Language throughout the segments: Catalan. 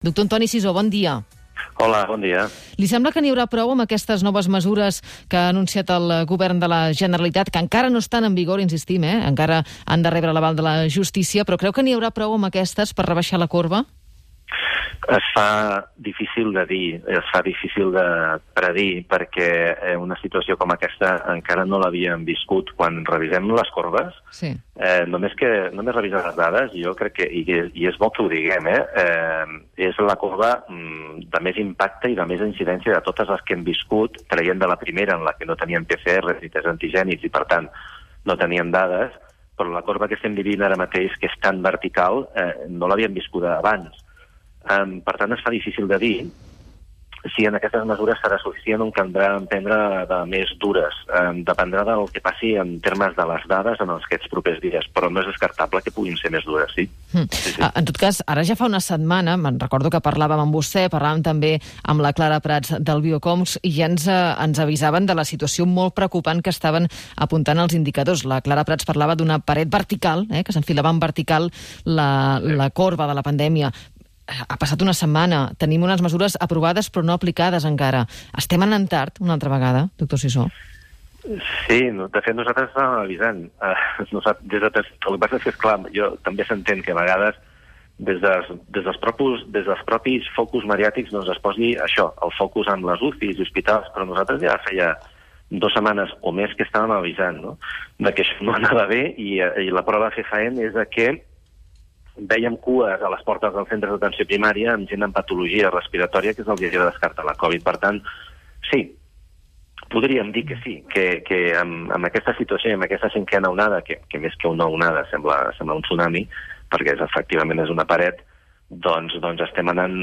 Doctor Antoni Sisó, bon dia. Hola, bon dia. Li sembla que n'hi haurà prou amb aquestes noves mesures que ha anunciat el govern de la Generalitat, que encara no estan en vigor, insistim, eh? encara han de rebre l'aval de la justícia, però creu que n'hi haurà prou amb aquestes per rebaixar la corba? Es fa difícil de dir, es fa difícil de predir, perquè eh, una situació com aquesta encara no l'havíem viscut. Quan revisem les corbes, Sí. eh, només que només revisar les dades, jo crec que, i, i és bo que ho diguem, eh, eh, és la corba mm, de més impacte i de més incidència de totes les que hem viscut, traient de la primera, en la que no teníem PCR ni test antigènics i, per tant, no teníem dades, però la corba que estem vivint ara mateix, que és tan vertical, eh, no l'havíem viscuda abans. Um, per tant, es fa difícil de dir si en aquestes mesures serà suficient o caldrà emprendre de més dures. Um, dependrà del que passi en termes de les dades en els aquests propers dies, però no és descartable que puguin ser més dures, sí. Mm. sí, sí. Ah, En tot cas, ara ja fa una setmana, me'n recordo que parlàvem amb vostè, parlàvem també amb la Clara Prats del Biocoms, i ja ens, eh, ens avisaven de la situació molt preocupant que estaven apuntant els indicadors. La Clara Prats parlava d'una paret vertical, eh, que s'enfilava en vertical la, la corba de la pandèmia. Ha passat una setmana, tenim unes mesures aprovades però no aplicades encara. Estem anant tard, una altra vegada, doctor Sissó? Sí, no, de fet nosaltres estàvem avisant. Uh, nosaltres, des de, el que passa és que, esclar, jo també s'entén que a vegades des dels, des, dels propis, des dels propis focus mediàtics doncs es posi això, el focus en les UCIs i hospitals, però nosaltres ja feia dues setmanes o més que estàvem avisant no? de que això no anava bé i, eh, i la prova fefaent és de que veiem cues a les portes dels centres d'atenció primària amb gent amb patologia respiratòria que és el dia de descartar la Covid. Per tant, sí, podríem dir que sí, que, que amb, amb aquesta situació amb aquesta cinquena onada, que, que més que una onada sembla, sembla un tsunami, perquè és, efectivament és una paret, doncs, doncs estem anant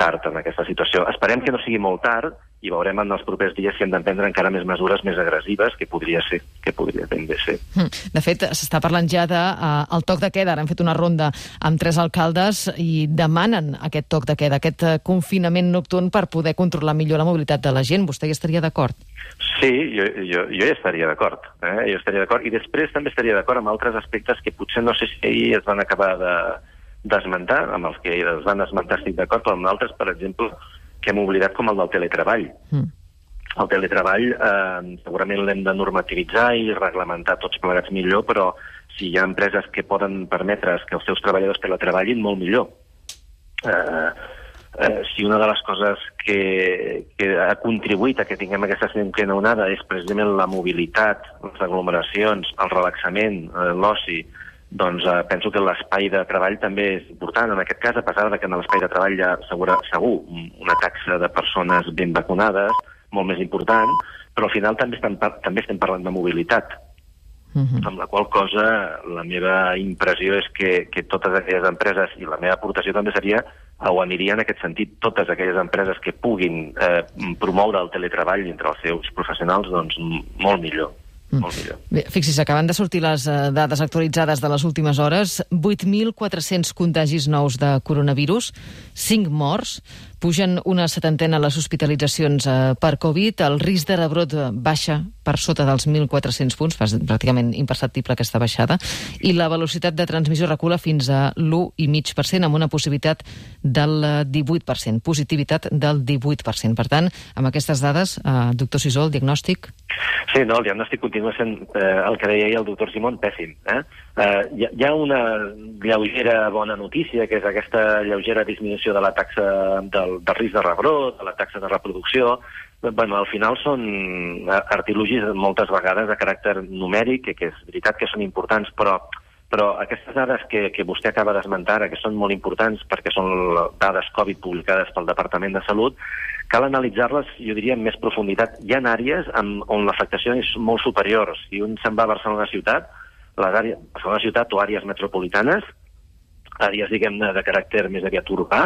tard en aquesta situació. Esperem que no sigui molt tard i veurem en els propers dies si hem d'emprendre encara més mesures més agressives, que podria ser, que podria ben bé ser. Mm. De fet, s'està parlant ja del de, uh, el toc de queda. Ara hem fet una ronda amb tres alcaldes i demanen aquest toc de queda, aquest uh, confinament nocturn per poder controlar millor la mobilitat de la gent. Vostè hi estaria d'acord? Sí, jo, jo, jo hi estaria d'acord. Eh? Jo estaria d'acord. I després també estaria d'acord amb altres aspectes que potser no sé si ahir es van acabar de d'esmentar, amb els que es van esmentar estic d'acord, però amb altres, per exemple, que hem oblidat com el del teletreball. Mm. El teletreball eh, segurament l'hem de normativitzar i reglamentar tots plegats millor, però si hi ha empreses que poden permetre's que els seus treballadors teletreballin, molt millor. Eh, eh, si una de les coses que, que ha contribuït a que tinguem aquesta cinquena onada és precisament la mobilitat, les aglomeracions, el relaxament, eh, l'oci, doncs eh, penso que l'espai de treball també és important. En aquest cas, a pesar de que en l'espai de treball hi ha segura, segur una taxa de persones ben vacunades, molt més important, però al final també estem, par- també estem parlant de mobilitat, Mm -hmm. amb la qual cosa la meva impressió és que, que totes aquelles empreses, i la meva aportació també seria, o aniria en aquest sentit, totes aquelles empreses que puguin eh, promoure el teletreball entre els seus professionals, doncs molt millor, molt millor. Bé, fixi's, acaben de sortir les eh, dades actualitzades de les últimes hores. 8.400 contagis nous de coronavirus, 5 morts, pugen una setantena les hospitalitzacions eh, per Covid, el risc de rebrot eh, baixa per sota dels 1.400 punts, pràcticament imperceptible aquesta baixada, i la velocitat de transmissió recula fins a l'1,5%, amb una possibilitat del eh, 18%, positivitat del 18%. Per tant, amb aquestes dades, eh, doctor Sisó, el diagnòstic... Sí, no, el diagnòstic continua sent eh, el que deia el doctor Simón, pèssim. Eh? Eh, hi, hi ha una lleugera bona notícia, que és aquesta lleugera disminució de la taxa del, del risc de rebrot, de la taxa de reproducció. Bueno, al final són artilugis moltes vegades de caràcter numèric, que, que és veritat que són importants, però però aquestes dades que, que vostè acaba d'esmentar, que són molt importants perquè són dades Covid publicades pel Departament de Salut, cal analitzar-les, jo diria, amb més profunditat. Hi ha àrees amb, on l'afectació és molt superior. Si un se'n va a Barcelona ciutat, les àrees, Barcelona ciutat o àrees metropolitanes, àrees, diguem-ne, de caràcter més aviat urbà,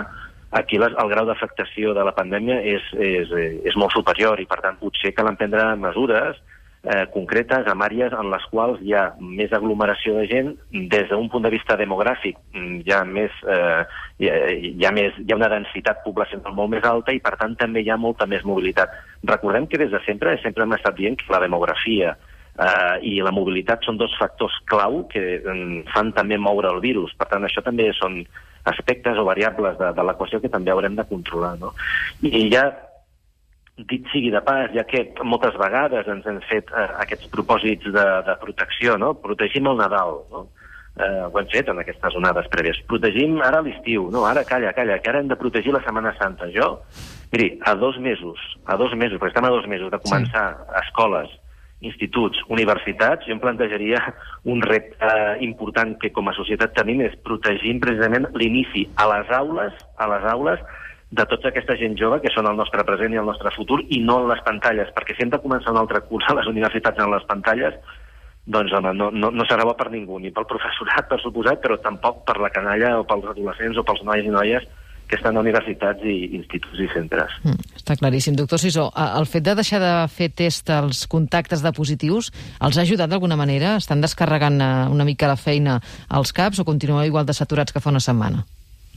aquí les, el grau d'afectació de la pandèmia és, és, és molt superior i, per tant, potser cal emprendre mesures eh, concretes en àrees en les quals hi ha més aglomeració de gent des d'un punt de vista demogràfic mm, hi ha més eh, hi, ha, hi, ha més, hi ha una densitat poblacional molt més alta i per tant també hi ha molta més mobilitat. Recordem que des de sempre sempre hem estat dient que la demografia eh, i la mobilitat són dos factors clau que mm, fan també moure el virus. Per tant, això també són aspectes o variables de, de l'equació que també haurem de controlar. No? I ja dit sigui de pas, ja que moltes vegades ens hem fet eh, aquests propòsits de, de protecció, no? protegim el Nadal, no? eh, ho hem fet en aquestes onades prèvies. Protegim ara l'estiu, no, ara calla, calla, que ara hem de protegir la Setmana Santa. Jo, miri, a dos mesos, a dos mesos, perquè estem a dos mesos de començar sí. escoles, instituts, universitats, jo em plantejaria un repte important que com a societat tenim és protegir precisament l'inici a les aules, a les aules de tota aquesta gent jove que són el nostre present i el nostre futur i no en les pantalles, perquè si hem de començar un altre curs a les universitats en les pantalles, doncs home, no, no, no serà bo per ningú, ni pel professorat, per suposat, però tampoc per la canalla o pels adolescents o pels nois i noies que estan a universitats i instituts i centres. Mm, està claríssim. Doctor Sisó, el fet de deixar de fer test als contactes de positius els ha ajudat d'alguna manera? Estan descarregant eh, una mica la feina als CAPs o continueu igual de saturats que fa una setmana?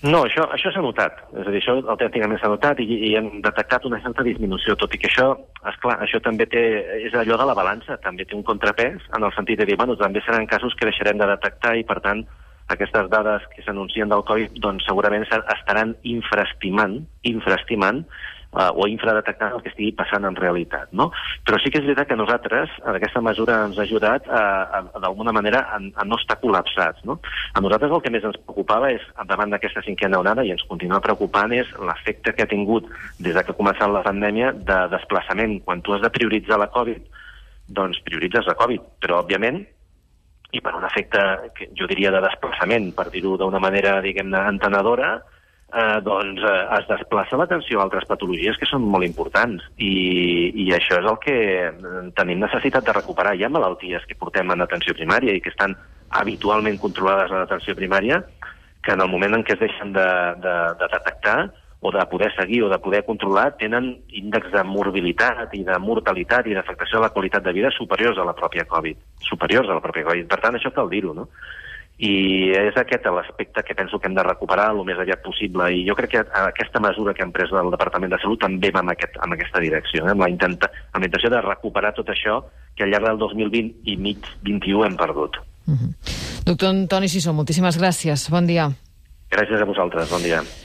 No, això, això s'ha notat. És a dir, això autènticament s'ha notat i, i hem detectat una certa disminució, tot i que això, és clar, això també té, és allò de la balança, també té un contrapès, en el sentit de dir, bueno, també seran casos que deixarem de detectar i, per tant, aquestes dades que s'anuncien del Covid doncs, segurament estaran infraestimant, infraestimant eh, o infradetectant el que estigui passant en realitat. No? Però sí que és veritat que nosaltres, aquesta mesura ens ha ajudat d'alguna manera a, a no estar col·lapsats. No? A nosaltres el que més ens preocupava és, davant d'aquesta cinquena onada, i ens continua preocupant, és l'efecte que ha tingut des de que ha començat la pandèmia de desplaçament. Quan tu has de prioritzar la Covid, doncs prioritzes la Covid, però òbviament i per un efecte, que jo diria, de desplaçament, per dir-ho d'una manera, diguem-ne, entenedora, eh, doncs eh, es desplaça l'atenció a altres patologies que són molt importants i, i això és el que tenim necessitat de recuperar. Hi ha malalties que portem en atenció primària i que estan habitualment controlades en atenció primària que en el moment en què es deixen de, de, de detectar o de poder seguir o de poder controlar tenen índexs de morbilitat i de mortalitat i d'afectació a la qualitat de vida superiors a la pròpia Covid. Superiors a la pròpia Covid. Per tant, això cal dir-ho, no? I és aquest l'aspecte que penso que hem de recuperar el més aviat possible i jo crec que aquesta mesura que hem pres del Departament de Salut també va en, aquest, en aquesta direcció, eh? amb, la intenta, amb la intenció de recuperar tot això que al llarg del 2020 i mig 21 hem perdut. Mm -hmm. Doctor Antoni Sissó, moltíssimes gràcies. Bon dia. Gràcies a vosaltres. Bon dia.